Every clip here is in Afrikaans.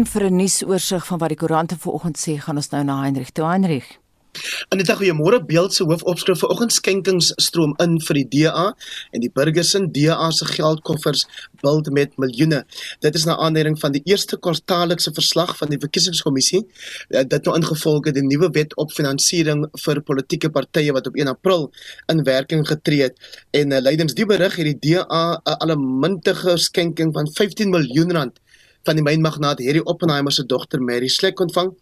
En vir 'n nuusoorseig van wat die koerante vanoggend sê, gaan ons nou na Heinrich toe Heinrich. In die goeiemôre beeld se hoofopskrif vanoggend skenkings stroom in vir die DA en die burgers in DA se geldkoffers bult met miljoene. Dit is na aanleiding van die eerste kwartaallikse verslag van die verkiesingskommissie eh, dit nou ingevolge die nuwe wet op finansiering vir politieke partye wat op 1 April in werking getree het en uh, lydens die berig het die DA 'n allemintige skenking van 15 miljoen rand van die mynmagnaat Harry Oppenheimer se dogter Mary Slek ontvang.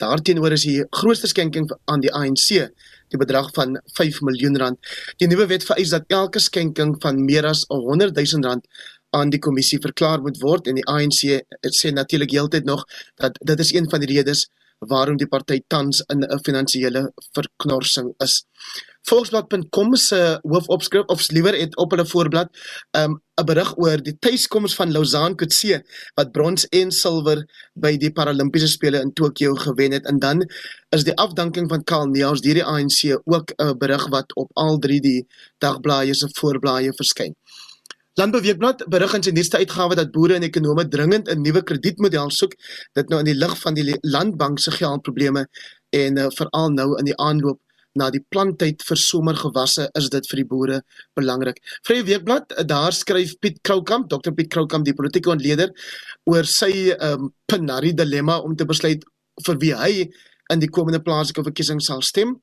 Daarteenoor is die grootste skenking aan die ANC die bedrag van 5 miljoen rand. Die nuwe wet vereis dat elke skenking van meer as 100 000 rand aan die kommissie verklaar moet word en die ANC sê natuurlik heeltyd nog dat dit is een van die redes waarom die party tans in 'n finansiële verknorsing is. Volksblad.com se hoofopskrif of liewer het op hulle voorblad 'n um, berig oor die tuiskoms van Lausanne Kutse wat brons en silwer by die Paralimpiese spele in Tokio gewen het en dan is die afdanking van Karl Neels deur die ANC ook 'n berig wat op al drie die dagblaaie se voorblaaie verskyn. Landbouweekblad berig in sy nuutste uitgawe dat boere en ekonome dringend 'n nuwe kredietmodel soek dit nou in die lig van die landbank se geldprobleme en uh, veral nou in die aanloop na die planttyd vir somergewasse is dit vir die boere belangrik. Vrye Weekblad, daar skryf Piet Kroukamp, Dr Piet Kroukamp, die politieke ontleder, oor sy um, Pinari dilemma om te besluit vir wie hy in die komende plaaslike verkiesing sal stem.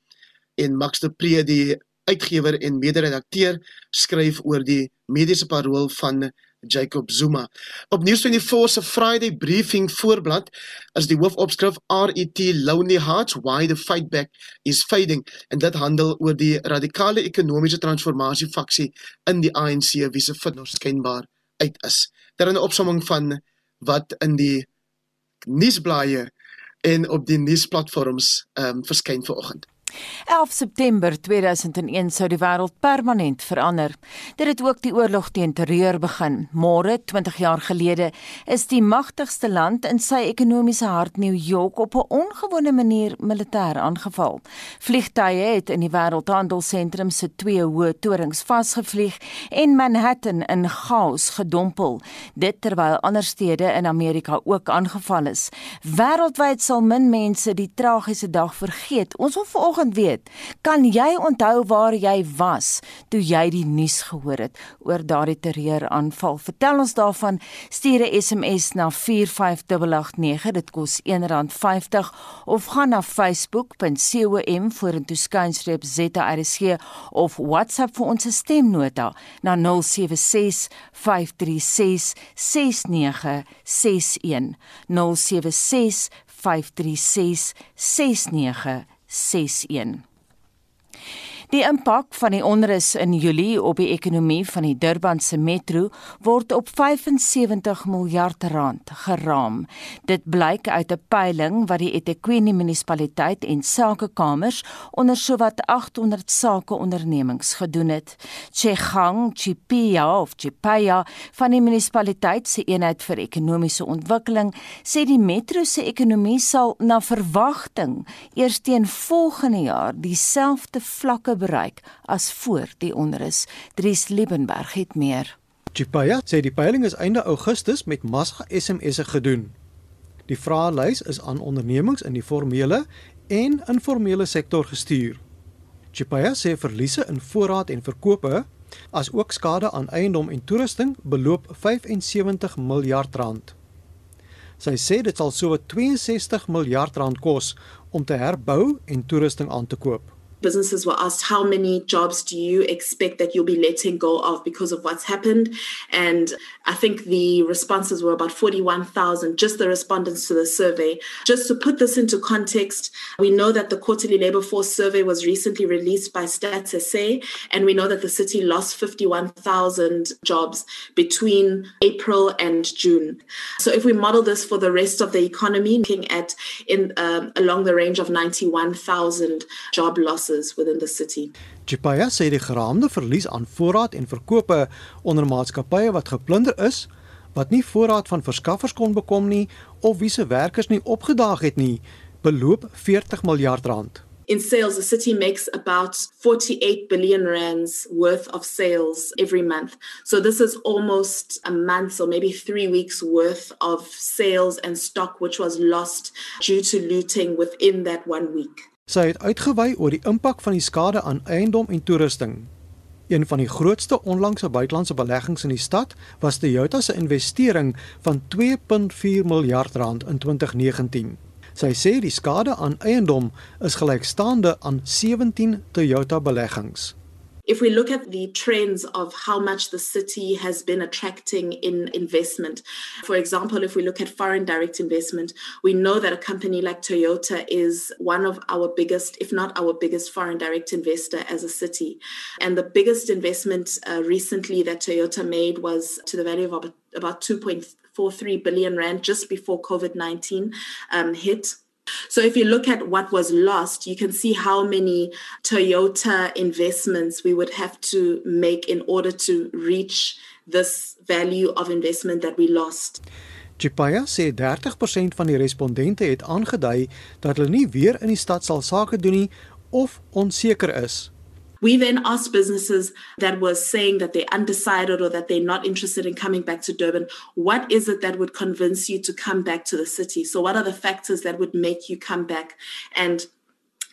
En Max de Pre, die uitgewer en mede-redakteur, skryf oor die mediese parool van Jacob Zuma. Op News24 se Friday briefing voorblad is die hoofopskrif RET Lonely Hearts Why the Fight Back is Fading en dit handel oor die radikale ekonomiese transformasie faksie in die ANC wie se vinders skynbaar uit is. Daar 'n opsomming van wat in die nuusblaaie en op die nuusplatforms ehm um, verskyn vanoggend. 11 September 2001 sou die wêreld permanent verander. Dit het ook die oorlog teen terreur begin. Môre, 20 jaar gelede, is die magtigste land in sy ekonomiese hart New York op 'n ongewone manier militêr aangeval. Vliegtye het in die wêreldhandelsentrum se twee hoë torings vasgevlieg en Manhattan in chaos gedompel. Dit terwyl ander stede in Amerika ook aangeval is. Wêreldwyd sal min mense die tragiese dag vergeet. Ons hoef vanoggend weet, kan jy onthou waar jy was toe jy die nuus gehoor het oor daardie terreuraanval? Vertel ons daarvan. Stuur 'n SMS na 45889. Dit kos R1.50 of gaan na facebook.com vorentoe skynstreep ZRSG of WhatsApp vir ons stemnota na 076 536 6961 076 536 6961 61. Die impak van die onrus in Julie op die ekonomie van die Durbanse metro word op 75 miljard rand geraam. Dit blyk uit 'n peiling wat die eThekwini munisipaliteit en sakekamers onder sowat 800 sakeondernemings gedoen het. Chegang Chipia of Chipaya van die munisipaliteit se eenheid vir ekonomiese ontwikkeling sê die metro se ekonomie sal na verwagting eers teen volgende jaar dieselfde vlakke bereik as voor die onrus. Dries Liebenberg het meer. Chipaya sê die peiling is einde Augustus met massa SMS'e gedoen. Die vraelys is aan ondernemings in die formele en informele sektor gestuur. Chipaya sê verliese in voorraad en verkope as ook skade aan eiendom en toerusting beloop 75 miljard rand. Sy sê dit sal so 62 miljard rand kos om te herbou en toerusting aan te koop. Businesses were asked how many jobs do you expect that you'll be letting go of because of what's happened? And i think the responses were about 41,000 just the respondents to the survey. Just to put this into context we know that the quarterly labor force survey was recently released by stats sa and we know that the city lost 51,000 jobs between april and june. So if we model this for the rest of the economy looking at in um, along the range of 91,000 job losses businesses within the city. Chipaya sê die geraamde verlies aan voorraad en verkope onder maatskappye wat geplunder is, wat nie voorraad van verskaffers kon bekom nie of wie se werkers nie opgedaag het nie, beloop 40 miljard rand. in sales, the city makes about 48 billion rands worth of sales every month. So this is almost a month or maybe three weeks worth of sales and stock which was lost due to looting within that one week. Sy het uitgewy oor die impak van die skade aan eiendom en toerusting. Een van die grootste onlangse buitelandse beleggings in die stad was Toyota se investering van 2.4 miljard rand in 2019. Sy sê die skade aan eiendom is gelykstaande aan 17 Toyota beleggings. If we look at the trends of how much the city has been attracting in investment, for example, if we look at foreign direct investment, we know that a company like Toyota is one of our biggest, if not our biggest, foreign direct investor as a city. And the biggest investment uh, recently that Toyota made was to the value of about, about 2.43 billion Rand just before COVID 19 um, hit. So if you look at what was lost, you can see how many Toyota investments we would have to make in order to reach this value of investment that we lost. Chipaya sê 30% van die respondente het aangedui dat hulle nie weer in die stad sal sake doen nie of onseker is. We then asked businesses that were saying that they're undecided or that they're not interested in coming back to Durban, what is it that would convince you to come back to the city? So, what are the factors that would make you come back? And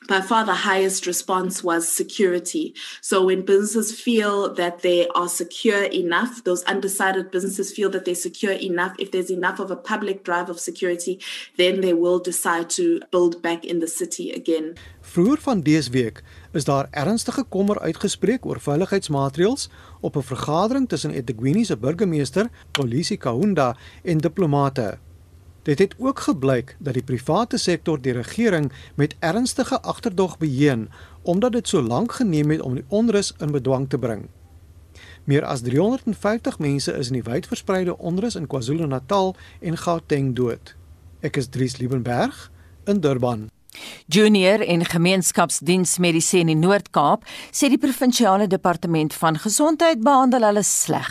by far the highest response was security. So when businesses feel that they are secure enough, those undecided businesses feel that they're secure enough, if there's enough of a public drive of security, then they will decide to build back in the city again. Vroeger van dese week is daar ernstige kommer uitgespreek oor veiligheidsmaatreëls op 'n vergadering tussen eThekwini se burgemeester, Polisi Kahunda en diplomate. Dit het ook gebleik dat die private sektor die regering met ernstige agterdog beheen omdat dit so lank geneem het om die onrus in bedwang te bring. Meer as 350 mense is in die wydverspreide onrus in KwaZulu-Natal en Gauteng dood. Ek is Dries Liebenberg in Durban. Junior en gemeenskapsdiensmedisy in die Noord-Kaap sê die provinsiale departement van gesondheid behandel hulle sleg.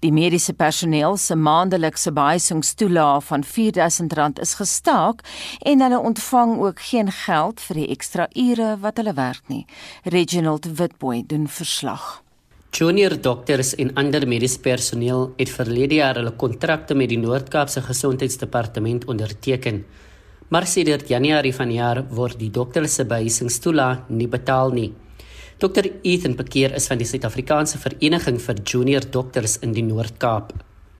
Die mediese personeel se maandelikse behuisingstoelaag van R4000 is gestaak en hulle ontvang ook geen geld vir die ekstra ure wat hulle werk nie. Reginald Witboy doen verslag. Junior dokters en ander mediese personeel het verlede jaar hulle kontrakte met die Noord-Kaapse Gesondheidsdepartement onderteken. Maar sedert Januarie vanjaar word die dokter se behuisingstoelaag nie betaal nie. Dr Ethan Bekeer is van die Suid-Afrikaanse Vereniging vir Junior Dokters in die Noord-Kaap.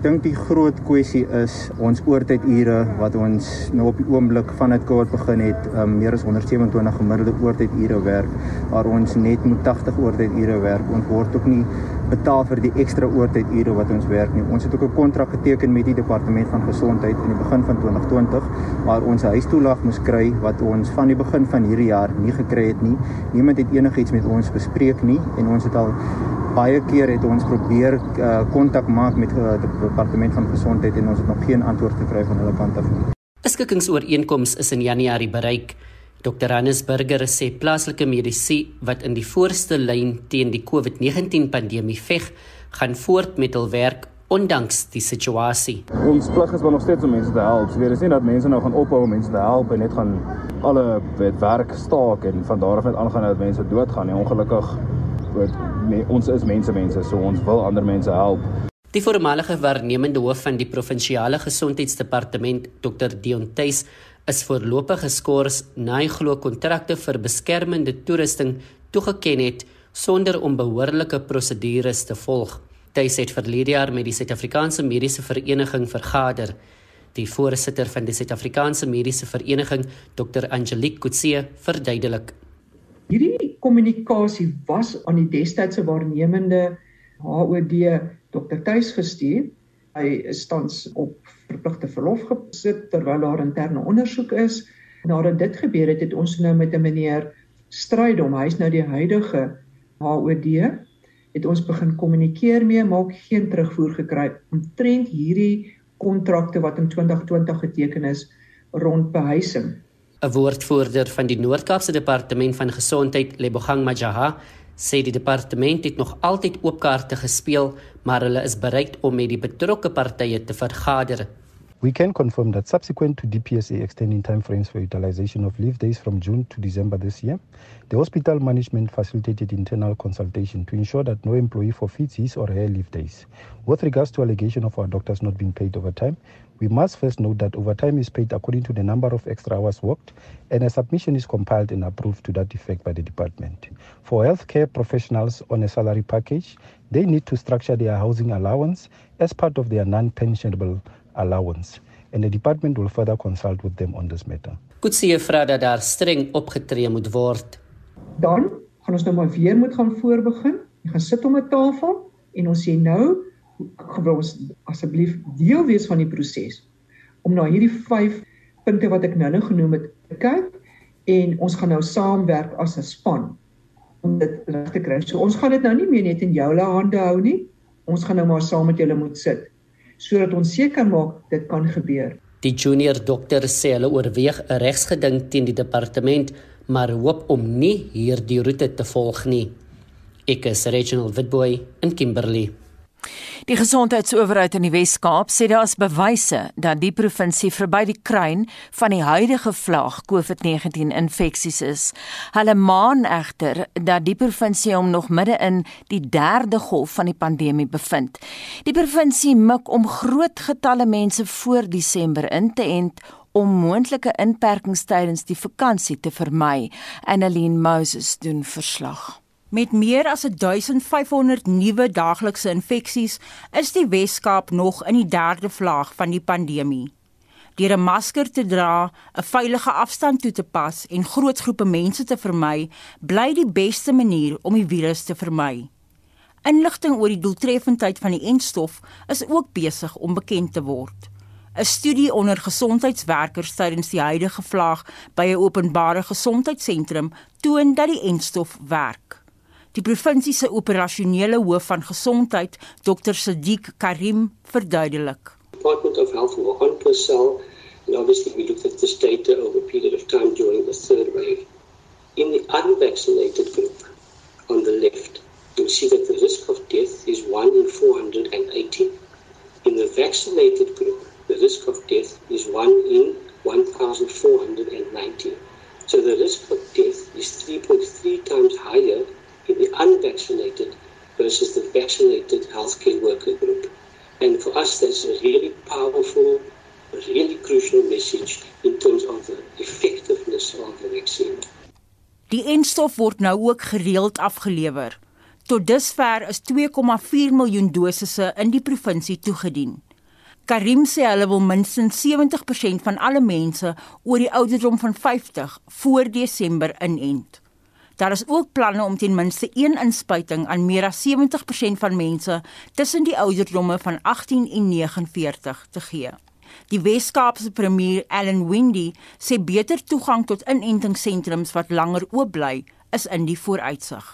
Ek dink die groot kwessie is ons oortydure wat ons nou op die oomblik vanuit COVID begin het, um, meer as 127 gemiddelde oortydure werk, waar ons net met 80 oortydure werk. Ons word ook nie betaal vir die ekstra oortydure wat ons werk nie. Ons het ook 'n kontrak geteken met die departement van gesondheid in die begin van 2020 waar ons 'n huistoelaag moes kry wat ons van die begin van hierdie jaar nie gekry het nie. Niemand het enigiets met ons bespreek nie en ons het al baie keer het ons probeer uh, kontak uh, maak met uh, die departement van gesondheid en ons het nog geen antwoord gekry van hulle kant af nie. Beskikingsooreenkoms is in Januarie bereik. Dr. Hannes Burger sê plaaslike medisy wat in die voorste lyn teen die COVID-19 pandemie veg, gaan voort met hul werk ondanks die situasie. Ons plig is wel nog steeds om mense te help. Weer is nie dat mense nou gaan ophou om mense te help en net gaan alle werk staak en van daar af net aangaan dat mense doodgaan nie. Ongelukkig me, ons is mense mense, so ons wil ander mense help. Die voormalige waarnemende hoof van die provinsiale gesondheidsdepartement, Dr. Dion Tuis, is voorlopig geskort na hy glo kontrakte vir beskermende toerusting toegeken het sonder om behoorlike prosedures te volg. Tuis het verlede jaar met die Suid-Afrikaanse Mediese Vereniging vergader. Die voorsitter van die Suid-Afrikaanse Mediese Vereniging, Dr. Angelique Kutse, verduidelik Hierdie kommunikasie was aan die destydse waarnemende HOD Dr. Tuis gestuur. Hy is tans op verpligte verlof gesit terwyl daar interne ondersoek is. Nadat dit gebeur het, het ons nou met 'n meneer Strydom, hy's nou die huidige HOD, het ons begin kommunikeer mee, maar ook geen terugvoer gekry omtrent hierdie kontrakte wat in 2020 geteken is rond behuising. 'n Woordvoerder van die Noord-Kaapse Departement van Gesondheid, Lebogang Majaha, sê die departement het nog altyd oop kaarte gespeel, maar hulle is bereid om met die betrokke partye te vergader. We can confirm that subsequent to DPSA extending timeframes for utilization of leave days from June to December this year, the hospital management facilitated internal consultation to ensure that no employee forfeits his or her leave days. With regards to allegation of our doctors not being paid overtime, we must first note that overtime is paid according to the number of extra hours worked, and a submission is compiled and approved to that effect by the department. For healthcare professionals on a salary package, they need to structure their housing allowance as part of their non pensionable allowance and the department will further consult with them on this matter. Goed sê juffrou dat daar streng opgetree moet word. Dan gaan ons nou maar weer moet gaan voorbegin. Jy gaan sit om 'n tafel en ons sê nou gaan ons asseblief deel wees van die proses om na hierdie 5 punte wat ek nou-nou genoem het te kyk en ons gaan nou saamwerk as 'n span om dit reg te kry. So ons gaan dit nou nie meer net in joule hande hou nie. Ons gaan nou maar saam met julle moet sit sodat ons seker maak dit kan gebeur. Die junior dokter sê hulle oorweeg 'n regsgeding teen die departement, maar hoop om nie hierdie roete te volg nie. Ek is Reginald Witboy in Kimberley. Die gesondheidsowerheid in die Wes-Kaap sê daar is bewyse dat die provinsie verby die kruin van die huidige vlaag COVID-19 infeksies is. Hulle maan egter dat die provinsie hom nog midde in die derde golf van die pandemie bevind. Die provinsie mik om groot getalle mense voor Desember in te ent om moontlike inperkings tydens die vakansie te vermy. Annelien Moses doen verslag. Met meer as 1500 nuwe daaglikse infeksies is die Wes-Kaap nog in die derde vlaag van die pandemie. Deur 'n masker te dra, 'n veilige afstand toe te pas en groot groepe mense te vermy, bly die beste manier om die virus te vermy. Inligting oor die doeltreffendheid van die enstof is ook besig om bekend te word. 'n Studie onder gesondheidswerkers tydens die huidige vlaag by 'n openbare gesondheidssentrum toon dat die enstof werk. Die provinsie se operasionele hoof van gesondheid, Dr. Sadiq Karim, verduidelik. Department of Health will on Purcell and obviously we looked at this data over a period of time during the third wave. In the unvaccinated group on the left, you'll see that the risk of death is 1 in 480. In the vaccinated group, the risk of death is 1 in 1490. So the risk of death is 3.3 times higher the unvaccinated versus the vaccinated healthcare worker group. And for us, that's a really powerful, really crucial message in terms of the effectiveness of the vaccine. Die enstof word nou ook gereeld afgelewer. Tot dusver is 2,4 miljoen dosisse in die provinsie toegedien. Karim sê hulle wil minstens 70% van alle mense oor die ouderdom van 50 voor Desember inent. Daar is ook planne om ten minste een inspuiting aan meer as 70% van mense tussen die ouderdomme van 18 en 49 te gee. Die Wes-Kaapse premier, Allan Windey, sê beter toegang tot inentingssentrums wat langer oop bly is in die vooruitsig.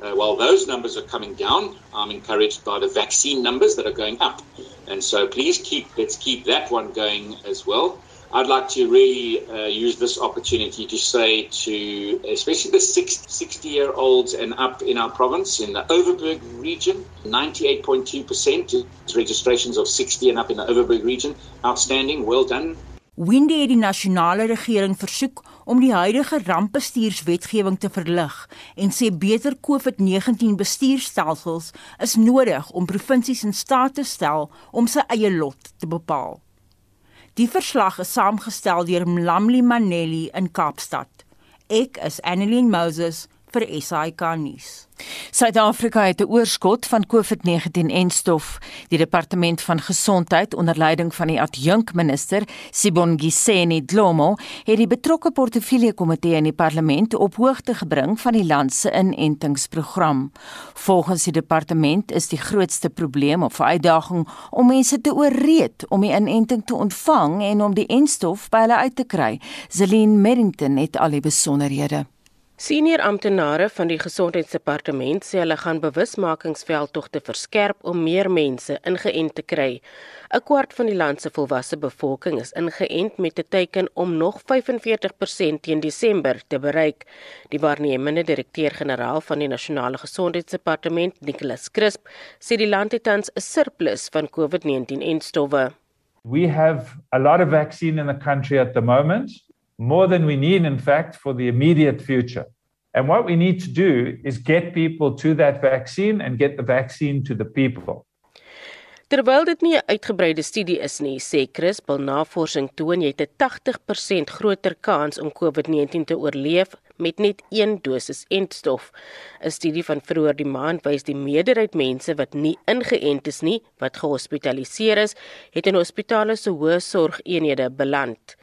Uh, while those numbers are coming down, I'm encouraged by the vaccine numbers that are going up. And so please keep let's keep that one going as well. I'd like to really uh, use this opportunity to say to especially the 60 year olds and up in our province, in the Overberg region, 98.2% registrations of 60 and up in the Overberg region. Outstanding, well done. Windy het die nasionale regering versoek om die huidige rampbestuurswetgewing te verlig en sê beter COVID-19 bestuurstelsels is nodig om provinsies in staat te stel om sy eie lot te bepaal. Die verslag is saamgestel deur Mlamli Manelli in Kaapstad. Ek is Annelien Moses vir SAK nuus. Suid-Afrika het 'n oorskot van COVID-19-enstof. Die departement van gesondheid onder leiding van die adjunkminister Sibongiseni Dlomo het die betrokke portefeulje komitee in die parlement op hoogte gebring van die land se inentingsprogram. Volgens die departement is die grootste probleem of uitdaging om mense te ooreed om die inenting te ontvang en om die enstof by hulle uit te kry. Zelin Merrington het al die besonderhede. Senior amptenare van die gesondheidsdepartement sê hulle gaan bewusmakingsveldtogte verskerp om meer mense ingeënt te kry. 'n Kwart van die land se volwasse bevolking is ingeënt met 'n teiken om nog 45% teen Desember te bereik. Die waarnemende direkteur-generaal van die nasionale gesondheidsdepartement, Nicholas Crisp, sê die land het tans 'n surplus van COVID-19 en stowwe. We have a lot of vaccine in the country at the moment, more than we need, in fact, for the immediate future. And what we need to do is get people to that vaccine and get the vaccine to the people. Terwyl dit nie 'n uitgebreide studie is nie, sê Chris, bil navorsing toon jy het 'n 80% groter kans om COVID-19 te oorleef met net een dosis entstof. 'n Studie van vroeër die maand wys die meerderheid mense wat nie ingeënt is nie, wat gehospitaliseer is, het in hospitale se hoë sorgeenhede beland.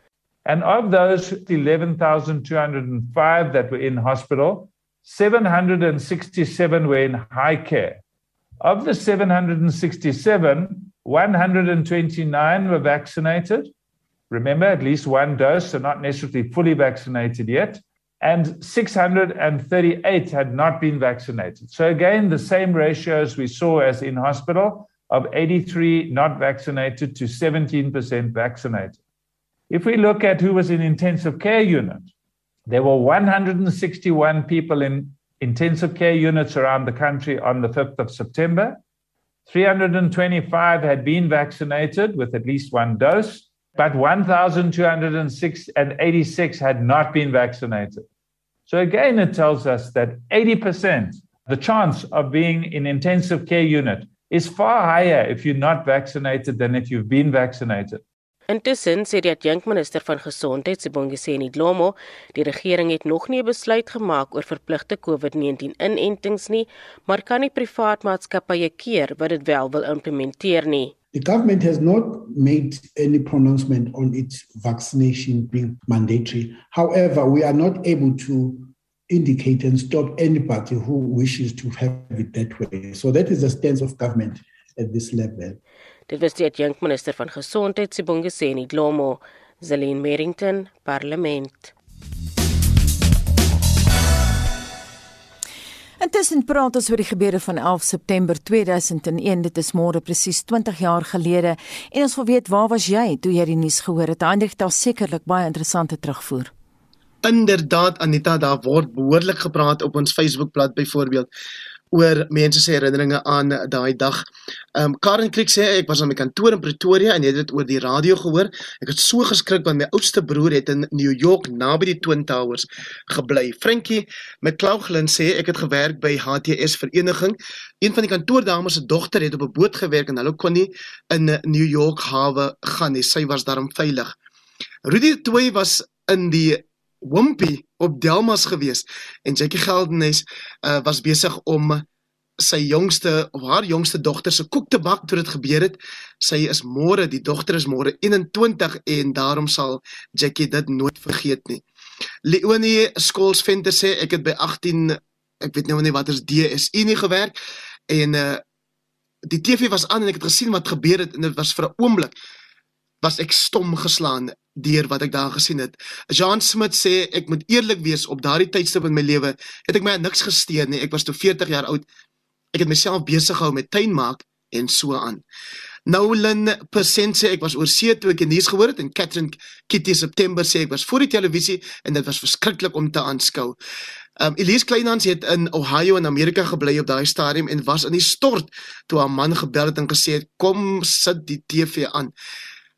And of those 11,205 that were in hospital, 767 were in high care. Of the 767, 129 were vaccinated. Remember, at least one dose, so not necessarily fully vaccinated yet. And 638 had not been vaccinated. So, again, the same ratios we saw as in hospital of 83 not vaccinated to 17% vaccinated. If we look at who was in intensive care unit, there were 161 people in intensive care units around the country on the 5th of September. 325 had been vaccinated with at least one dose, but 1,286 had not been vaccinated. So again, it tells us that 80%, the chance of being in intensive care unit is far higher if you're not vaccinated than if you've been vaccinated. Intussen sê die adjunkminister van gesondheid, Sibongiseni Dlomo, die regering het nog nie 'n besluit gemaak oor verpligte COVID-19 inentings nie, maar kan die privaat maatskappye keer wat dit wel wil implementeer nie. The government has not made any pronouncement on its vaccination being mandatory. However, we are not able to indicate and stop anybody who wishes to have it that way. So that is the stance of government at this level. Dit was die adjunkminister van gesondheid Sibongiseni Dlomo, Zelin Merrington, Parlement. Intussen praat ons oor die gebeure van 11 September 2001. Dit is môre presies 20 jaar gelede en ons wil weet waar was jy toe jy die nuus gehoor het? Hendrik, daar sekerlik baie interessante terugvoer. Inderdaad Anita, daar word behoorlik gepraat op ons Facebookblad byvoorbeeld oor mense se herinneringe aan daai dag. Ehm um, Karen Kriek sê ek was aan my kantoor in Pretoria en het dit oor die radio gehoor. Ek het so geskrik want my oudste broer het in New York naby die Twin Towers gebly. Frankie McLaughlin sê ek het gewerk by HTS Vereniging. Een van die kantoordames se dogter het op 'n boot gewerk en hulle kon nie in New York hawe gaan nie. Sy was daarom veilig. Rudy Toy was in die Wimpy op Delmas gewees en Jackie Geldenhuys uh, was besig om sy jongste of haar jongste dogter se koek te bak toe dit gebeur het. Sy is môre, die dogter is môre 21 en daarom sal Jackie dit nooit vergeet nie. Leonie Skoolsventer sê ek het by 18 ek weet nou nie wat is DSI nie gewerk en uh die TV was aan en ek het gesien wat gebeur het en dit was vir 'n oomblik was ek stom geslaan deur wat ek daar gesien het. Jean Smit sê ek moet eerlik wees op daardie tydstip in my lewe het ek my niks gesteer nie. Ek was toe 40 jaar oud. Ek het myself besig gehou met tuin maak en so aan. Nolan Persent sê ek was oor see toe ek die nuus gehoor het en Catherine Kitty September sê ek was voor die televisie en dit was verskriklik om te aanskou. Um Elise Kleinhans het in Ohio in Amerika gebly op daai stadium en was in die stort toe haar man gebel het en gesê het kom sit die TV aan.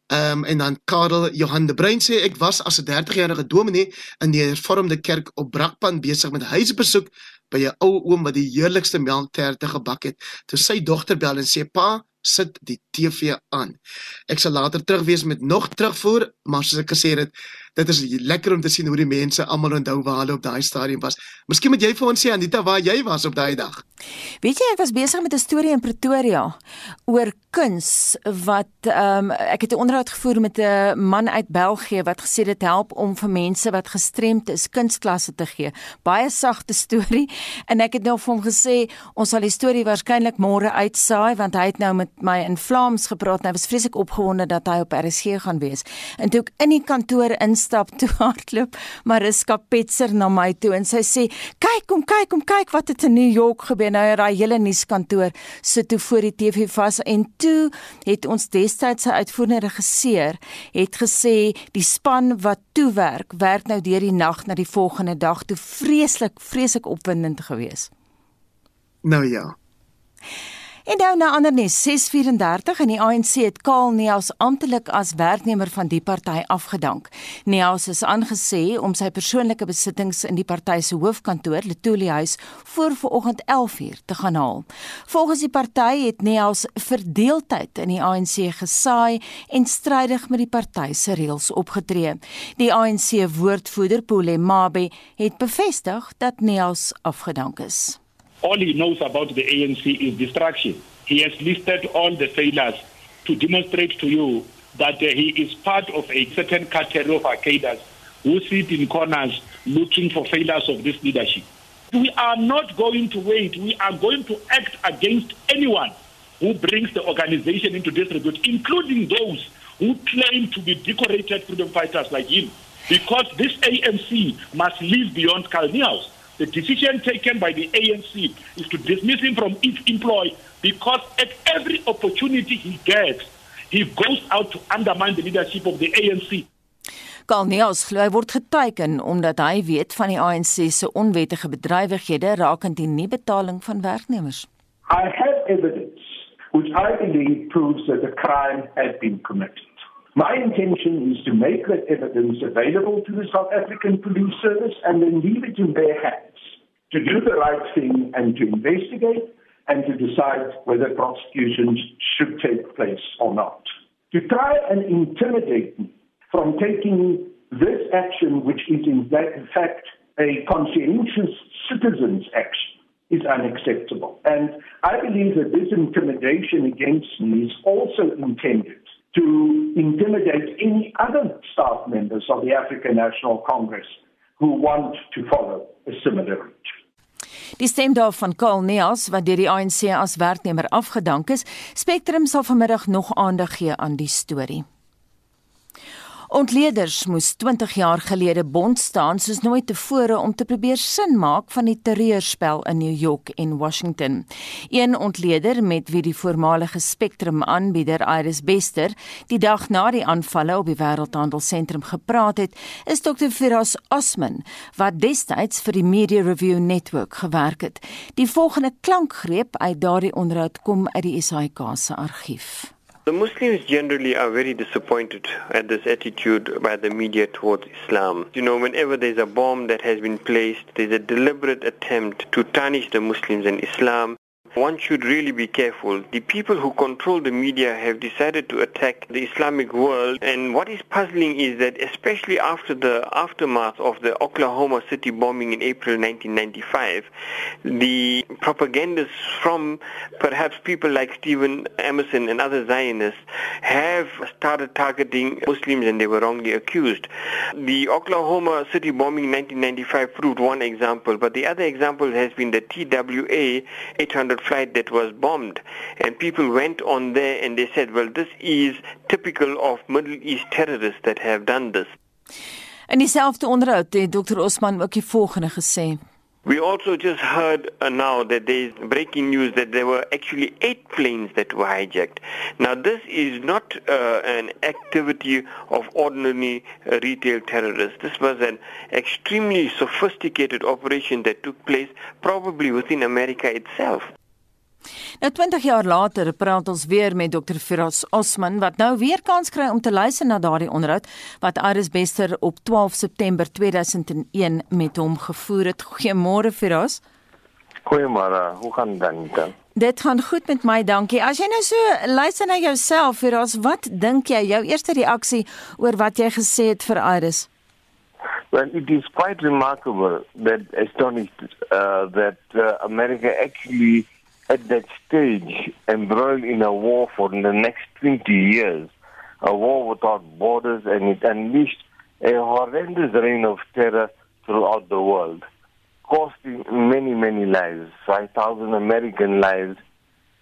Ehm um, en dan Karel Johan de Bruin sê ek was as 'n 30-jarige dominee in die hervormde kerk op Brakpan besig met huisbesoek by 'n ou oom wat die heerlikste melkterte gebak het. Toe sy dogter bel en sê pa, sit die TV aan. Ek sal later terug wees met nog terugvoer, maar soos ek gesê het, dit is lekker om te sien hoe die mense almal onthou waar hulle op daai stadium was. Miskien moet jy vir ons sê Anita waar jy was op daai dag. Weet jy ek was besig met 'n storie in Pretoria oor kuns wat ehm um, ek het 'n onderhoud gevoer met 'n man uit België wat gesê dit help om vir mense wat gestremd is kunstklasse te gee. Baie sagte storie en ek het nou vir hom gesê ons sal die storie waarskynlik môre uitsaai want hy het nou met my in Vlaams gepraat en hy was vreeslik opgewonde dat hy op RSG gaan wees. En toe ek in die kantoor instap toe hardloop Mariska Petser na my toe en sy sê kyk kom kyk kom kyk wat het in New York gebeur nou daai hele nuuskantoor sit toe voor die TV vas en toe het ons destyds se uitvoerende regisseur het gesê die span wat toe werk werk nou deur die nag na die volgende dag toe vreeslik vreeslik opwindend geweest. Nou ja. En nou na ander nes 634 en die ANC het Kaal Neels amptelik as werknemer van die party afgedank. Neels is aangesê om sy persoonlike besittings in die party se hoofkantoor, Letuli Huis, voor vanoggend 11uur te gaan haal. Volgens die party het Neels verdeeldheid in die ANC gesaai en strydig met die party se reëls opgetree. Die ANC woordvoerder Pule Mabe het bevestig dat Neels afgedank is. All he knows about the ANC is distraction. He has listed all the failures to demonstrate to you that uh, he is part of a certain category of arcaders who sit in corners looking for failures of this leadership. We are not going to wait. We are going to act against anyone who brings the organization into disrepute, including those who claim to be decorated freedom fighters like him. Because this ANC must live beyond Kalniaus. The decision taken by the ANC is to dismiss him from its employ because at every opportunity he gets, he goes out to undermine the leadership of the ANC. Kalniels glo hy word geteken omdat hy weet van die ANC se onwettige bedrywighede rakend die nie betaling van werknemers. I have evidence which I believe proves that a crime has been committed. My intention is to make that evidence available to the South African Police Service and then leave it in their hands to do the right thing and to investigate and to decide whether prosecutions should take place or not. To try and intimidate me from taking this action, which is in fact a conscientious citizen's action, is unacceptable. And I believe that this intimidation against me is also intended to intimidate any other staff members of the African National Congress who want to follow a similar route. Die stem daarvan Karl Neels wat deur die ANC as werknemer afgedank is, Spectrum sal vanmiddag nog aandag gee aan die storie. Ontleeders moes 20 jaar gelede bond staan soos nooit tevore om te probeer sin maak van die terreurspel in New York en Washington. Een ontleder met wie die voormalige Spectrum aanbieder Iris Bester die dag na die aanvalle op die Wêreldhandelsentrum gepraat het, is Dr. Firas Osman wat destyds vir die Media Review Network gewerk het. Die volgende klankgreep uit daardie onderhoud kom uit die SAK se argief. The Muslims generally are very disappointed at this attitude by the media towards Islam. You know, whenever there's a bomb that has been placed, there's a deliberate attempt to tarnish the Muslims and Islam. One should really be careful. The people who control the media have decided to attack the Islamic world and what is puzzling is that especially after the aftermath of the Oklahoma City bombing in April 1995, the propagandists from perhaps people like Stephen Emerson and other Zionists have started targeting Muslims and they were wrongly accused. The Oklahoma City bombing in 1995 proved one example, but the other example has been the TWA 800 flight that was bombed. And people went on there and they said, well, this is typical of Middle East terrorists that have done this. In dieselfde onderhoud het Dr. Osman ook die volgende gesê. We also just heard uh, now that there is breaking news that there were actually eight planes that were hijacked. Now this is not uh, an activity of ordinary uh, retail terrorists. This was an extremely sophisticated operation that took place probably within America itself. Nou 20 jaar later praat ons weer met Dr. Firas Osman wat nou weer kans kry om te luister na daardie onderhoud wat Aris Bester op 12 September 2001 met hom gevoer het. Goeiemôre Firas. Goeiemôre. Hoe gaan dit dan? Dit gaan goed met my, dankie. As jy nou so luister na jouself, Firas, wat dink jy jou eerste reaksie oor wat jy gesê het vir Aris? Well, it is quite remarkable that astonished uh, that uh, America actually at that stage embroiled in a war for the next 20 years, a war without borders, and it unleashed a horrendous reign of terror throughout the world, costing many, many lives, 5,000 American lives,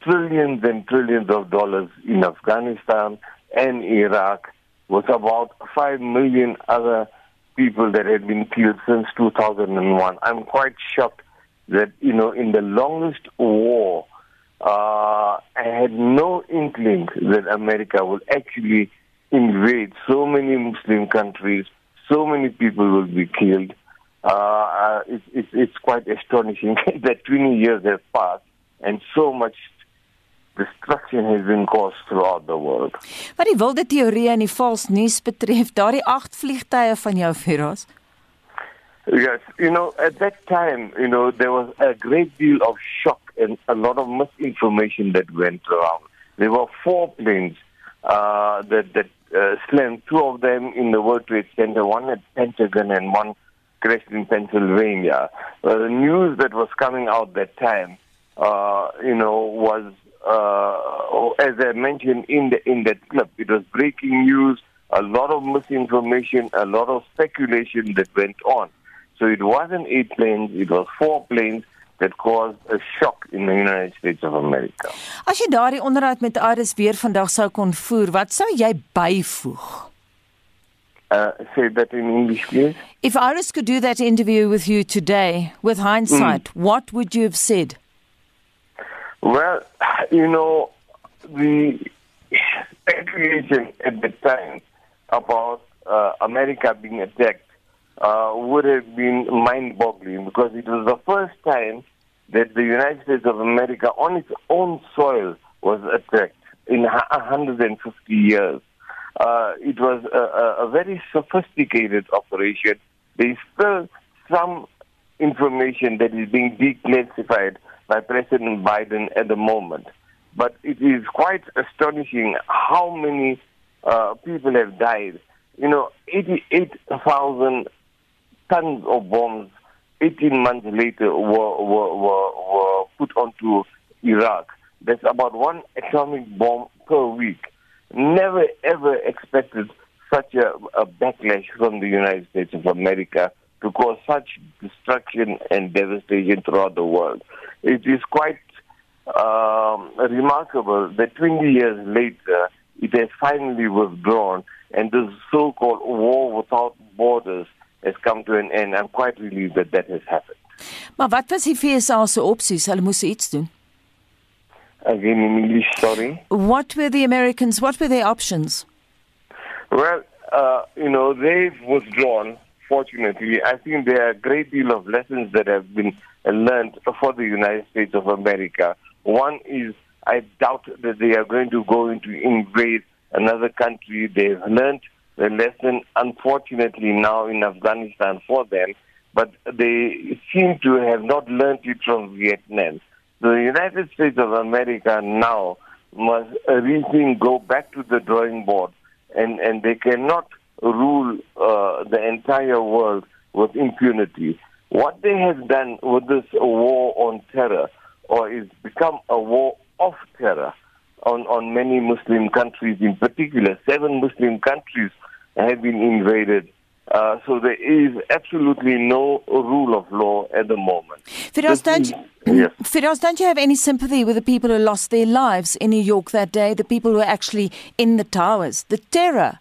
trillions and trillions of dollars in Afghanistan and Iraq, with about 5 million other people that had been killed since 2001. I'm quite shocked that you know in the longest war, uh, I had no inkling that America would actually invade so many Muslim countries. So many people will be killed. Uh, uh it's, it's, quite astonishing that 20 years have passed and so much destruction has been caused throughout the world. Wat die wilde teorie en die vals nuus betref, daardie 8 vliegtye van jou Firas. Yes, you know, at that time, you know, there was a great deal of shock and a lot of misinformation that went around. There were four planes uh, that that uh, slammed, two of them in the World Trade Center, one at Pentagon and one crashed in Pennsylvania. The news that was coming out that time, uh, you know, was uh, as I mentioned in the in that clip, it was breaking news, a lot of misinformation, a lot of speculation that went on. So it wasn't eight planes, it was four planes that caused a shock in the United States of America. As jy daardie onderhoud met Aris weer vandag sou kon voer, wat sou jy byvoeg? Uh, say that in English, please. If Iris could do that interview with you today, with hindsight, mm. what would you have said? Well, you know, the speculation at the time about uh, America being attacked uh, would have been mind boggling because it was the first time that the United States of America on its own soil was attacked in 150 years. Uh, it was a, a, very sophisticated operation. There is still some information that is being declassified by President Biden at the moment. But it is quite astonishing how many uh, people have died. You know, 88,000 tons of bombs 18 months later were, were, were, were put onto Iraq. That's about one atomic bomb per week. Never ever expected such a, a backlash from the United States of America to cause such destruction and devastation throughout the world. It is quite um, remarkable that 20 years later, it has finally withdrawn, and this so called war without borders has come to an end. I'm quite relieved that that has happened. Maar wat was die FSA se opsies? Hulle moes iets doen. Again in English, sorry. What were the Americans? What were their options? Well, uh, you know, they've withdrawn. Fortunately, I think there are a great deal of lessons that have been learned for the United States of America. One is I doubt that they are going to go into invade another country. They've learned the lesson, unfortunately, now in Afghanistan for them, but they seem to have not learned it from Vietnam. The United States of America now must rethink, go back to the drawing board, and, and they cannot rule uh, the entire world with impunity. What they have done with this war on terror, or is become a war of terror on, on many Muslim countries, in particular, seven Muslim countries have been invaded. Uh, so there is absolutely no rule of law at the moment. Firas, don't, you, yes. Firas, don't you have any sympathy with the people who lost their lives in New York that day, the people who were actually in the towers, the terror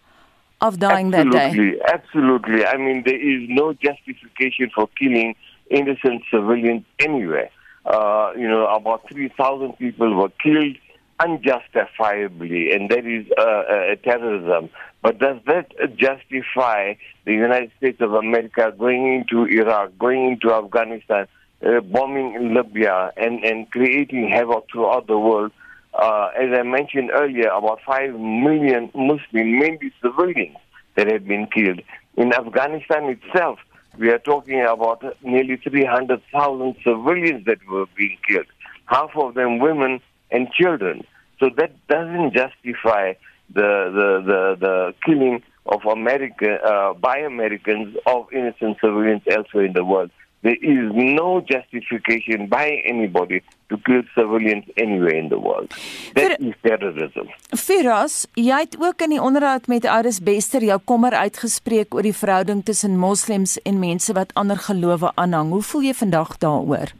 of dying absolutely, that day? Absolutely. I mean, there is no justification for killing innocent civilians anywhere. Uh, you know, about 3,000 people were killed unjustifiably, and that is uh, uh, terrorism. But does that justify the United States of America going into Iraq, going into Afghanistan, uh, bombing Libya, and, and creating havoc throughout the world? Uh, as I mentioned earlier, about 5 million Muslims, mainly civilians, that have been killed. In Afghanistan itself, we are talking about nearly 300,000 civilians that were being killed, half of them women and children. So that doesn't justify the the the, the killing of America uh, by Americans of innocent civilians elsewhere in the world. There is no justification by anybody to kill civilians anywhere in the world. That Vir, is terrorism. Firas, jy het ook in die onderhoud met Aris Bester jou kommer uitgespreek oor die verhouding tussen moslems en mense wat ander gelowe aanhang. Hoe voel jy vandag daaroor?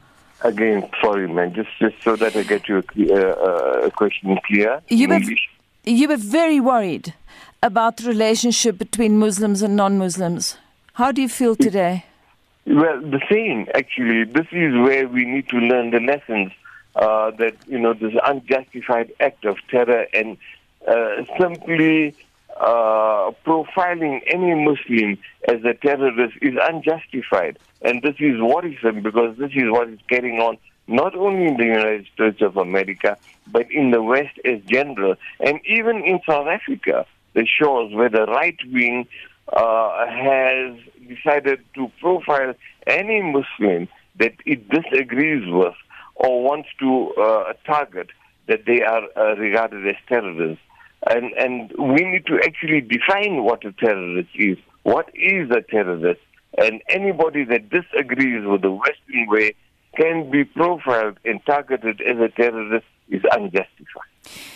Again, sorry man, just just so that I get you a, uh, a question clear. You were, you were very worried about the relationship between Muslims and non-Muslims. How do you feel today? Well, the same, actually. This is where we need to learn the lessons uh, that, you know, this unjustified act of terror and uh, simply uh, profiling any Muslim as a terrorist is unjustified. And this is worrisome because this is what is carrying on not only in the United States of America, but in the West as general, and even in South Africa, the shores where the right wing uh, has decided to profile any Muslim that it disagrees with or wants to uh, target that they are uh, regarded as terrorists. And, and we need to actually define what a terrorist is. What is a terrorist? And anybody that disagrees with the Western way can be profiled and targeted as a terrorist is unjustified.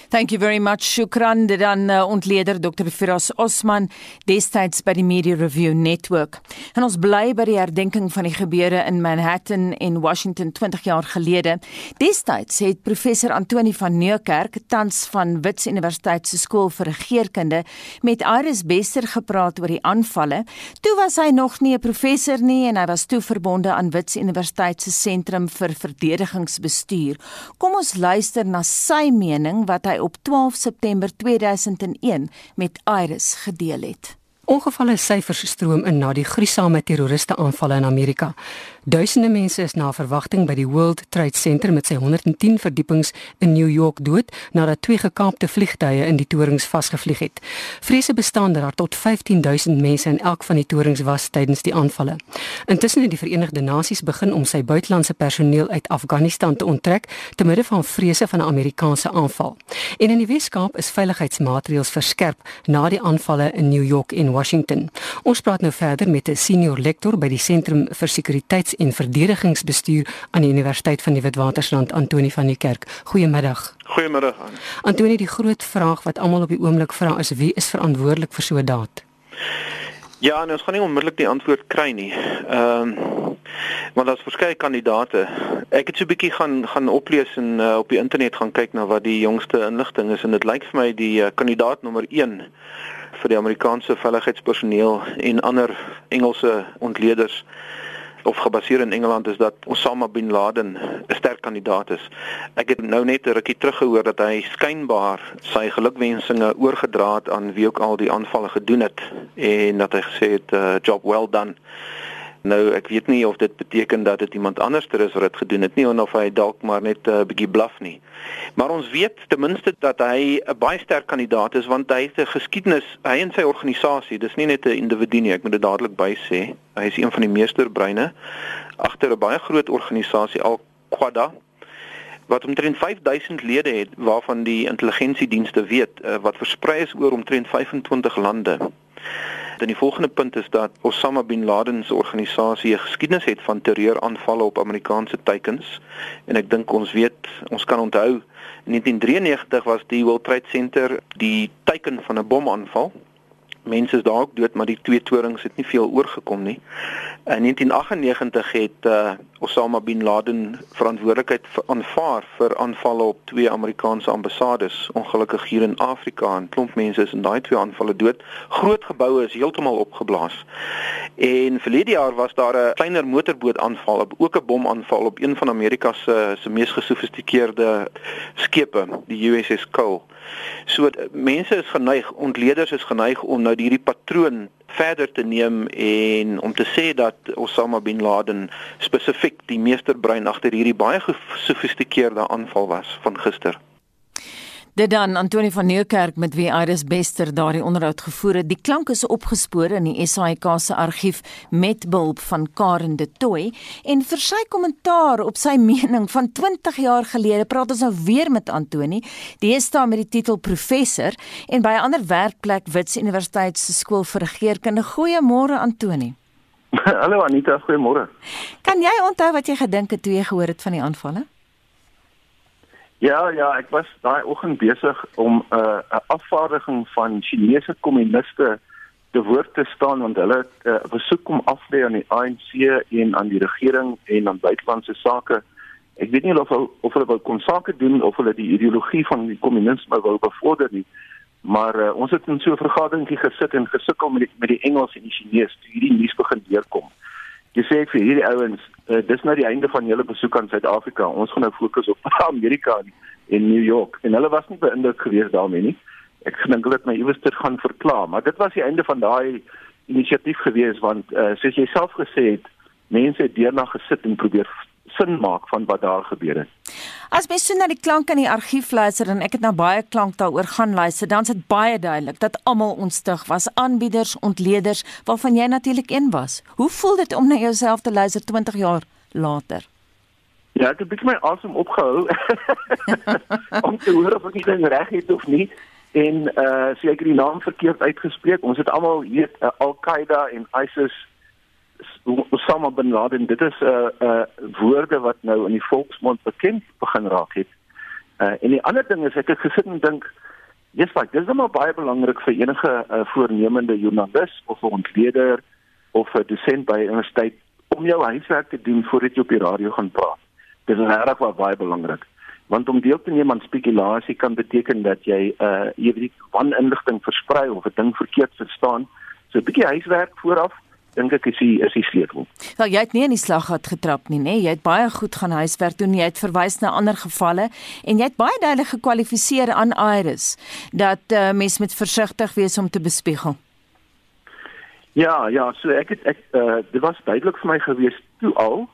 Thank you very much. Shukran dit dan uh, ontleder Dr. Firas Osman destyds by die Media Review Network. En ons bly by die herdenking van die gebeure in Manhattan en Washington 20 jaar gelede. Destyds het professor Antoni van Nieuwkerk tans van Wits Universiteit se skool vir regeringskunde met Iris Bester gepraat oor die aanvalle. Toe was hy nog nie 'n professor nie en hy was toe verbonde aan Wits Universiteit se sentrum vir verdedigingsbestuur. Kom ons luister na sy mening wat hy op 12 September 2001 met Iris gedeel het. Ongevalle syfers stroom in na die gruisame terroriste aanvalle in Amerika. Duisende mense is na verwagting by die World Trade Center met sy 110 verdiepings in New York dood nadat twee gekaapte vliegtye in die torings vasgevlieg het. Vrese bestaan dat daar tot 15000 mense in elk van die torings was tydens die aanvalle. Intussen het die Verenigde Nasies begin om sy buitelandse personeel uit Afghanistan te onttrek te midde van vrese van 'n Amerikaanse aanval. En in die Weskaap is veiligheidsmaatreëls verskerp na die aanvalle in New York en Washington. Ons praat nou verder met 'n senior lektor by die Sentrum vir Sekuriteits en Verdedigingsbestuur aan die Universiteit van die Witwatersrand, Antoni van die Kerk. Goeiemiddag. Goeiemiddag. Antoni, die groot vraag wat almal op die oomblik vra is wie is verantwoordelik vir so 'n daad? Ja, nou ons gaan nie onmiddellik die antwoord kry nie. Ehm um, maar daar's verskeie kandidate. Ek het so 'n bietjie gaan gaan oplees en uh, op die internet gaan kyk na wat die jongste inligting is en dit lyk vir my die uh, kandidaat nommer 1 vir die Amerikaanse veiligheidspersoneel en ander Engelse ontleeders of gebaseer in Engeland is dat Osama bin Laden 'n sterk kandidaat is. Ek het nou net 'n rukkie terug gehoor dat hy skynbaar sy gelukwensinge oorgedra het aan wie ook al die aanvalle gedoen het en dat hy gesê het uh, job well done. Nou ek weet nie of dit beteken dat dit iemand anderster is wat dit gedoen het nie of hy dalk maar net 'n uh, bietjie bluff nie. Maar ons weet ten minste dat hy 'n baie sterk kandidaat is want hy het 'n geskiedenis, hy en sy organisasie, dis nie net 'n individu nie, ek moet dit dadelik by sê. Hy is een van die meesterbreine agter 'n baie groot organisasie Al-Qaeda wat omtrent 5000 lede het waarvan die intelligensiedienste weet uh, wat versprei is oor omtrent 25 lande. Dan die volgende punt is dat Osama bin Laden se organisasie 'n geskiedenis het van terreuraanvalle op Amerikaanse teikens. En ek dink ons weet, ons kan onthou in 1993 was die World Trade Center die teiken van 'n bomaanval mense is daar ook dood, maar die twee torings het nie veel oorgekom nie. In 1998 het uh, Osama bin Laden verantwoordelikheid aanvaar vir aanvalle op twee Amerikaanse ambassades, ongelukkig hier in Afrika en klomp mense is in daai twee aanvalle dood. Groot geboue is heeltemal opgeblaas. En verlede jaar was daar 'n kleiner motorboot aanval, ook 'n bomaanval op een van Amerika se se mees gesofistikeerde skepe, die USS Cole. So mense is geneig, ontleeders is geneig om nou hierdie patroon verder te neem en om te sê dat Osama bin Laden spesifiek die meesterbrein agter hierdie baie gesofistikeerde aanval was van gister. Dit dan Antoni van Nieuwkerk met wie Iris Bester daardie onderhoud gevoer het. Die klank is opgespoor in die SAIK se argief met behulp van Karen de Tooi en vir sy kommentaar op sy mening van 20 jaar gelede praat ons nou weer met Antoni. Die is daar met die titel professor en by 'n ander werkplek Wits Universiteit se skool vir regeringskunde. Goeiemôre Antoni. Hallo Anita, goeiemôre. Kan jy onthou wat jy gedink het toe jy gehoor het van die aanvalle? Ja, ja, ek was daai oggend besig om uh, 'n afvaardiging van Chinese kommuniste te woord te staan want hulle het 'n uh, besoek kom aflê aan die ANC en aan die regering en aan buitelandse sake. Ek weet nie of hulle of hulle wil kon sake doen of hulle die ideologie van die kommunisme wou bevorder nie. Maar uh, ons het in so 'n vergaderingkie gesit en gesukkel met die, met die Engels en die Chinese toe hierdie nuus begin deurkom jy sê vir hierdie ouens uh, dis nou die einde van julle besoek aan Suid-Afrika. Ons gaan nou fokus op Amerika en New York. En hulle was nie beïndruk geweest daarmee nie. Ek dink hulle het my iewers dit gaan verklaar, maar dit was die einde van daai inisiatief geweest want uh, soos jy self gesê het, mense het deurna gesit en probeer sin maak van wat daar gebeur het. As mens so na die klank in die argief luister en ek het nou baie klank daaroor gaan luister, dan is dit baie duidelik dat almal ontstig was, aanbieders, ontleeders, waarvan jy natuurlik een was. Hoe voel dit om na jouself te luister 20 jaar later? Ja, ek het bietjie my asem opgehou om te hoor of ek dit reg het of nie en uh seker die naam verkeerd uitgespreek. Ons het almal weet uh, Al-Qaeda en ISIS Osama bin Laden. Dit is 'n uh, uh woorde wat nou in die volksmond bekend begin raak het. Uh en die ander ding is ek het gesit en dink Yes, like, dis nou baie belangrik vir enige uh, voornemende joernalis of 'n ontleder of 'n dosent by 'n universiteit om jou huiswerk te doen voordat jy op die radio gaan praat. Dis regtig baie belangrik want om deel te neem aan spekulasie kan beteken dat jy uh jy weet waninligting versprei of 'n ding verkeerd verstaan. So 'n bietjie huiswerk vooraf dink ek is die is die sleutel. Wel jy het nie in die slaggat getrap nie, nê? Nee? Jy het baie goed gaan huiswerk doen. Jy het verwys na ander gevalle en jy het baie duidelik gekwalifiseer aan Iris dat uh, mens met versigtig wees om te bespiegel. Ja, ja, so ek het ek uh dit was duidelik vir my gewees toe al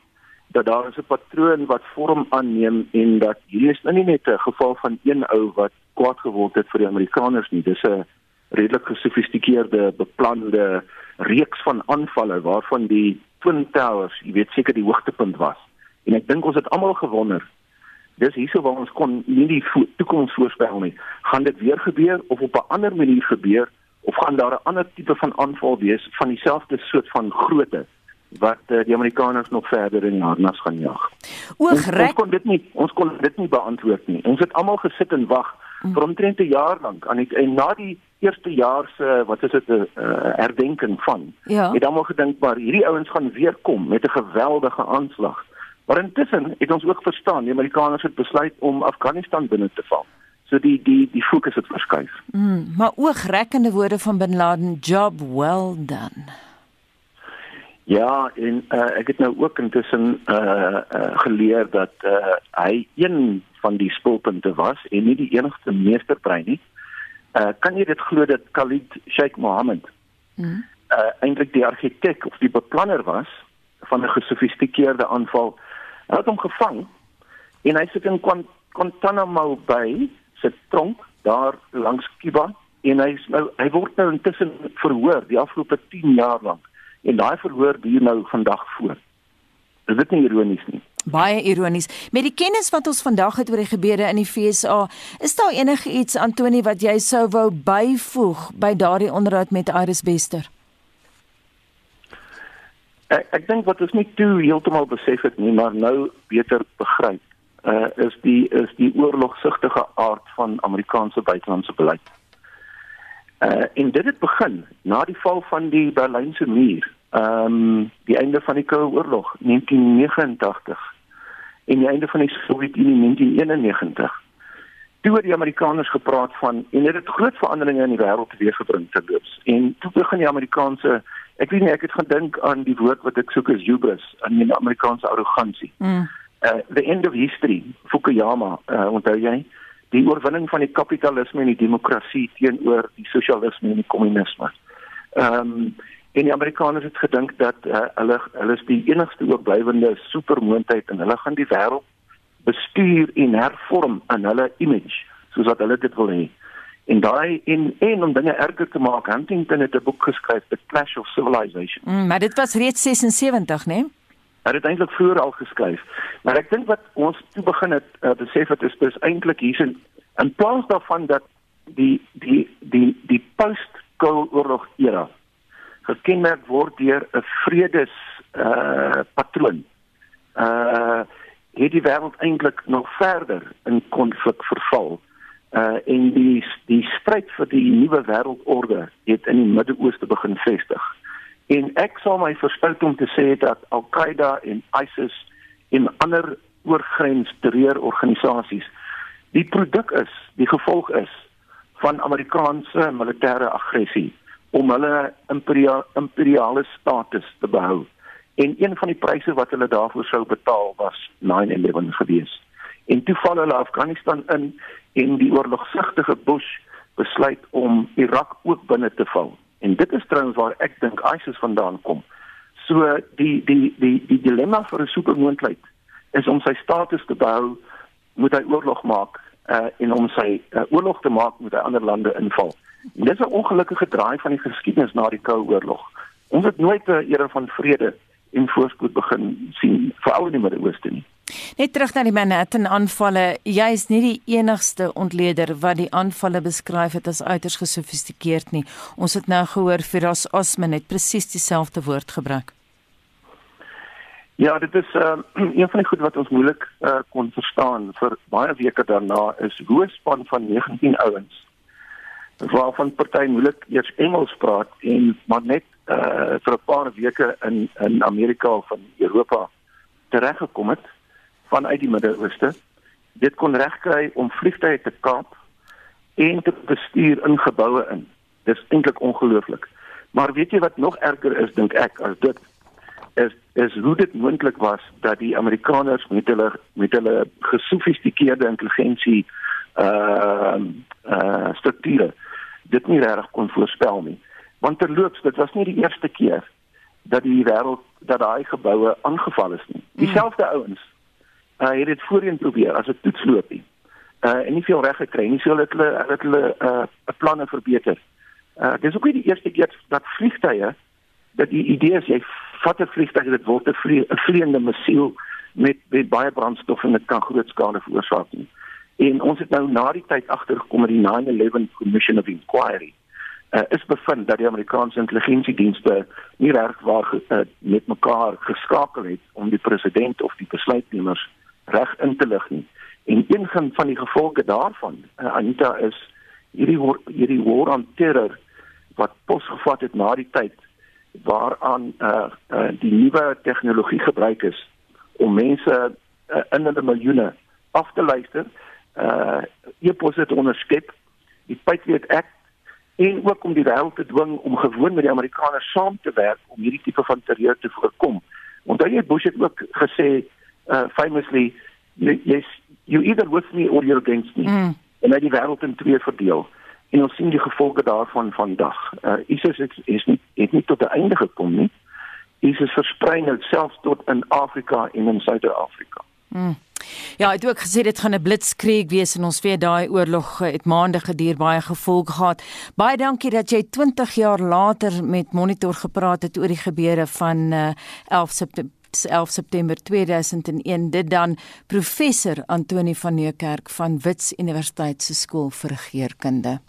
dat daar is 'n patroon wat vorm aanneem en dat hier is nou nie net 'n geval van een ou wat kwaad geword het vir die Amerikaners nie. Dis 'n redelik gesofistikeerde, beplande reeks van aanvalle waarvan die Twin Towers, jy weet seker die hoogtepunt was. En ek dink ons het almal gewonder. Dis hierso waar ons kon nie die toekoms voorspel nie. Gaan dit weer gebeur of op 'n ander manier gebeur of gaan daar 'n ander tipe van aanval wees van dieselfde soort van grootte? wat uh, die Amerikaners nog verder in harnas gaan jag. Oogrek ons kon dit nie ons kon dit nie beantwoord nie. Ons het almal gesit en wag mm. vir omtrent 'n jaar lank aan die en na die eerste jaar se wat is dit 'n uh, herdenking van. Ja. Het almal gedink maar hierdie ouens gaan weer kom met 'n geweldige aanslag. Maar intussen het ons ook verstaan die Amerikaners het besluit om Afghanistan binne te val. So die die die fokus het verskuif. Mm, maar oogrekkende woorde van Bin Laden, job well done. Ja, en uh, ek het nou ook intussen uh, uh geleer dat uh hy een van die spulpunte was en nie die enigste meesterbrein nie. Uh kan jy dit glo dat Khalid Sheikh Mohammed hmm. uh eintlik die argitek of die beplanner was van 'n gesofistikeerde aanval. Hy het hom gevang en hy sit in Guantanamo Bay se tronk daar langs Cuba en hy nou hy word nou intussen verhoor die afgelope 10 jaar lank en daai verhoor duur nou vandag voort. Is dit nie ironies nie? Baie ironies. Met die kennis wat ons vandag het oor die gebeure in die FSA, is daar enige iets Antoni wat jy sou wou byvoeg by daardie onderhoud met Iris Bester? Ek ek dink wat ons nie toe heeltemal besef het nie, maar nou beter begryp, uh, is die is die oorlogsigtige aard van Amerikaanse buitelandse beleid. Uh en dit het begin na die val van die Berlynse muur. Ehm um, die einde van die Koue Oorlog 1989 en die einde van die Sowjetunie 1991. Toe het die Amerikaners gepraat van en dit het groot veranderinge in die wêreld teweeggebring te loops. En toe begin die Amerikaanse ek weet nie ek het gedink aan die woord wat ek soek is hubris, aan die Amerikaanse arrogansie. Mm. Uh the end of history, Fukuyama, uh, onthou jy? die oorwinning van die kapitalisme en die demokrasie teenoor die sosialisme en die kommunisme. Ehm um, en die Amerikaners het gedink dat uh, hulle hulle is die enigste oorblywende supermoondheid en hulle gaan die wêreld bestuur en hervorm in hulle image soos wat hulle dit wil hê. En daai en en om dinge erger te maak, Huntington het 'n boek geskryf, The Clash of Civilization. Mm, maar dit was reeds 76, né? Nee? Hy het eintlik vroeër al geskryf. Maar ek dink wat ons toe begin het uh, besef het is dis eintlik hier in in plaas daarvan dat die die die die post-oorlog era gekenmerk word deur 'n vredes uh patroon. Uh het die wêreld eintlik nog verder in konflik verval. Uh en die die stryd vir die nuwe wêreldorde het in die Midde-Ooste begin vestig. En ek sal my verstout om te sê dat Al-Qaeda en ISIS en ander oorgrens terreurorganisasies die produk is, die gevolg is van Amerikaanse militêre aggressie om hulle imperia imperiale status te behou. En een van die pryse wat hulle daarvoor sou betaal was 9/11 gewees. En toe val hulle Afghanistan in en die oorlogsigtige Bush besluit om Irak ook binne te val. En dit is trouens waar ek dink ISIS vandaan kom. So die die die die dilemma vir 'n supermoondheid is om sy status te behou, moet hy oorlog maak uh, en om sy uh, oorlog te maak moet hy ander lande inval. Dis 'n ongelukkige draai van die geskiedenis na die Koue Oorlog. Ons het nooit 'n era van vrede en voorspoed begin sien veral in die Midde-Ooste nie. Net terug na die Manhattan aanvalle. Jy is nie die enigste ontleder wat die aanvalle beskryf het as uiters gesofistikeerd nie. Ons het nou gehoor Firas Osman het presies dieselfde woord gebruik. Ja, dit is uh, een van die goed wat ons moeilik uh, kon verstaan vir baie weke daarna is hoe span van 19 ouens waarvan party moeilik eers Engels praat en maar net uh, vir 'n paar weke in in Amerika of in Europa tereggekom het vanuit die Midde-Ooste. Dit kon regkry om vliegtye te kaap en te bestuur in geboue in. Dis eintlik ongelooflik. Maar weet jy wat nog erger is dink ek as dit is is hoe dit moontlik was dat die Amerikaners met hulle met hulle gesofistikeerde intelligensie uh uh strukture dit nie reg kon voorspel nie. Want terloops, dit was nie die eerste keer dat die wêreld dat daai geboue aangeval is nie. Dieselfde ouens uh, het dit voorheen probeer as 'n toetsloopie. Uh en nie veel reg gekry nie. So hulle hulle het hulle uh planne verbeter. Uh dis ook nie die eerste keer dat vliegtye dat die idee is jy vat 'n vliegtuig dit word 'n vlie, vliegende missiel met met baie brandstof en dit kan groot skade veroorsaak nie. En ons het nou na die tyd agtergekom met die 9/11 Commission of Inquiry. Uh, is bevind dat die Amerikaanse intelligensiedienste nie reg waar uh, met mekaar geskakel het om die president of die besluitnemers reg in te lig nie. En een van die gevolge daarvan, uh, Anita is hierdie war, hierdie war on terror wat posgevat het na die tyd waaraan uh, uh die nuwe tegnologie gebruik is om mense uh, in hulle miljoene af te luister, uh e-posse te onderskep, die Patriot Act en ook om die wêreld te dwing om gewoon met die Amerikaners saam te werk om hierdie tipe van terreur te voorkom. Onthou jy Bush het ook gesê uh famously yes you either with me or you're against me mm. en hy die wêreld in twee verdeel en ons sien die gevolge daarvan vandag uh ISIS is, is nie het nie tot die einde gekom nie ISIS versprei nou selfs tot in Afrika en in Suid-Afrika mm. Ja, ek het ook gesê dit gaan 'n blitskrieg wees en ons weet daai oorlog het maande geduur, baie gevolge gehad. Baie dankie dat jy 20 jaar later met Monitor gepraat het oor die gebeure van uh, 11 September 11 September 2001 dit dan professor Antoni van Niekerk van Wits Universiteit se skool vir regeringskunde.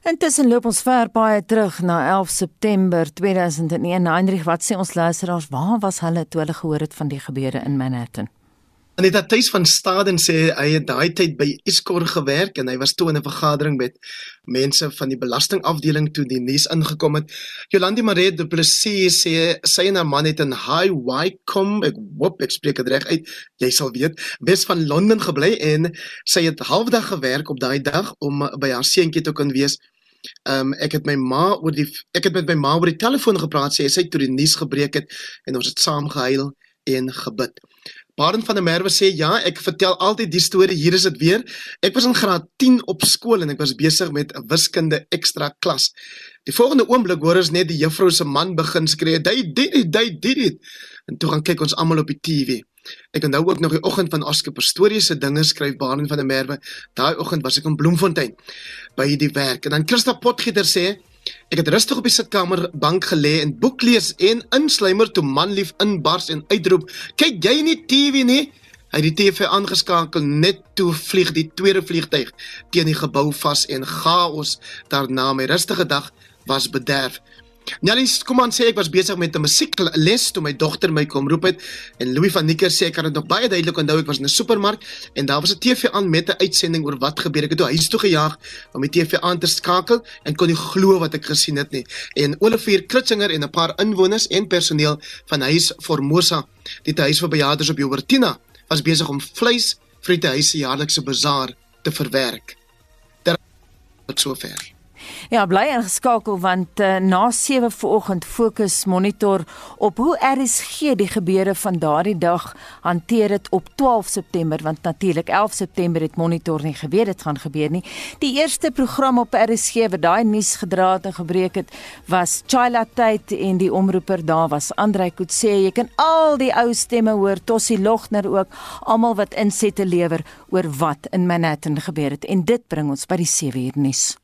Intussen loop ons ver baie terug na 11 September 2001. Heinrich, wat sê ons luisteraars, waar was hulle toe hulle gehoor het van die gebeure in Manhattan? Anita Tuis van Staden sê hy het daai tyd by Iskor gewerk en hy was toe in 'n vergadering met mense van die belastingafdeling toe die nuus ingekom het. Jolandi Maree de Plessis sê sy en haar man het in High Wycombe, ek hoop ek spreek dit reg uit, jy sal weet, Wes van Londen gebly en sy het halfdag gewerk op daai dag om by haar seentjie te kan wees. Ehm um, ek het my ma oor die ek het met my ma oor die telefoon gepraat sê sy toe die nuus gebreek het en ons het saam gehuil en gebid. Baden van der Merwe sê ja, ek vertel altyd die storie. Hier is dit weer. Ek was in graad 10 op skool en ek was besig met 'n wiskunde ekstra klas. Die volgende oomblik hoor ons net die juffrou se man begin skree, "Dai, dai, dai, dai." En toe gaan kyk ons almal op die TV. Ek onthou ook nog die oggend van Oscar Pastorius se dinge skryf Baden van der Merwe. Daai oggend was ek in Bloemfontein by die werk. En dan Christa Potgieter sê, Ek het rustig op die sitkamer bank gelê en boek lees en insluimer toe manlief inbars en uitroep: "Kyk jy nie TV nie?" Hy het die TV aangeskakel net toe vlieg die tweede vliegtyg teen die gebou vas en chaos daarna my rustige dag was bederf. Nellis, kom aan sê ek was besig met 'n musiekles toe my dogter my kom roep het en Louis van Nieker sê ek kan dit nog baie duidelik onthou ek was in 'n supermark en daar was 'n TV aan met 'n uitsending oor wat gebeur ek het toe huis toe gejaag om die TV aan te skakel en kon nie glo wat ek gesien het nie en Olivier Kritzinger en 'n paar inwoners en personeel van huis Formosa die huis vir bejaardes op Joubertina was besig om vleis vir die huis se jaarlikse bazaar te verwerk. Dit tot sover. Ja, bly ingeskakel want uh, na 7 vanoggend fokus monitor op hoe RSG die gebeure van daardie dag hanteer dit op 12 September want natuurlik 11 September het monitor nie geweet dit gaan gebeur nie. Die eerste program op RSG wat daai nuus gedra het en gebreek het was Chaila Tyd en die omroeper daar was Andrei Kutse. Jy kan al die ou stemme hoor, Tossie Logner ook, almal wat insette lewer oor wat in Manhattan gebeur het en dit bring ons by die 7 uur nuus.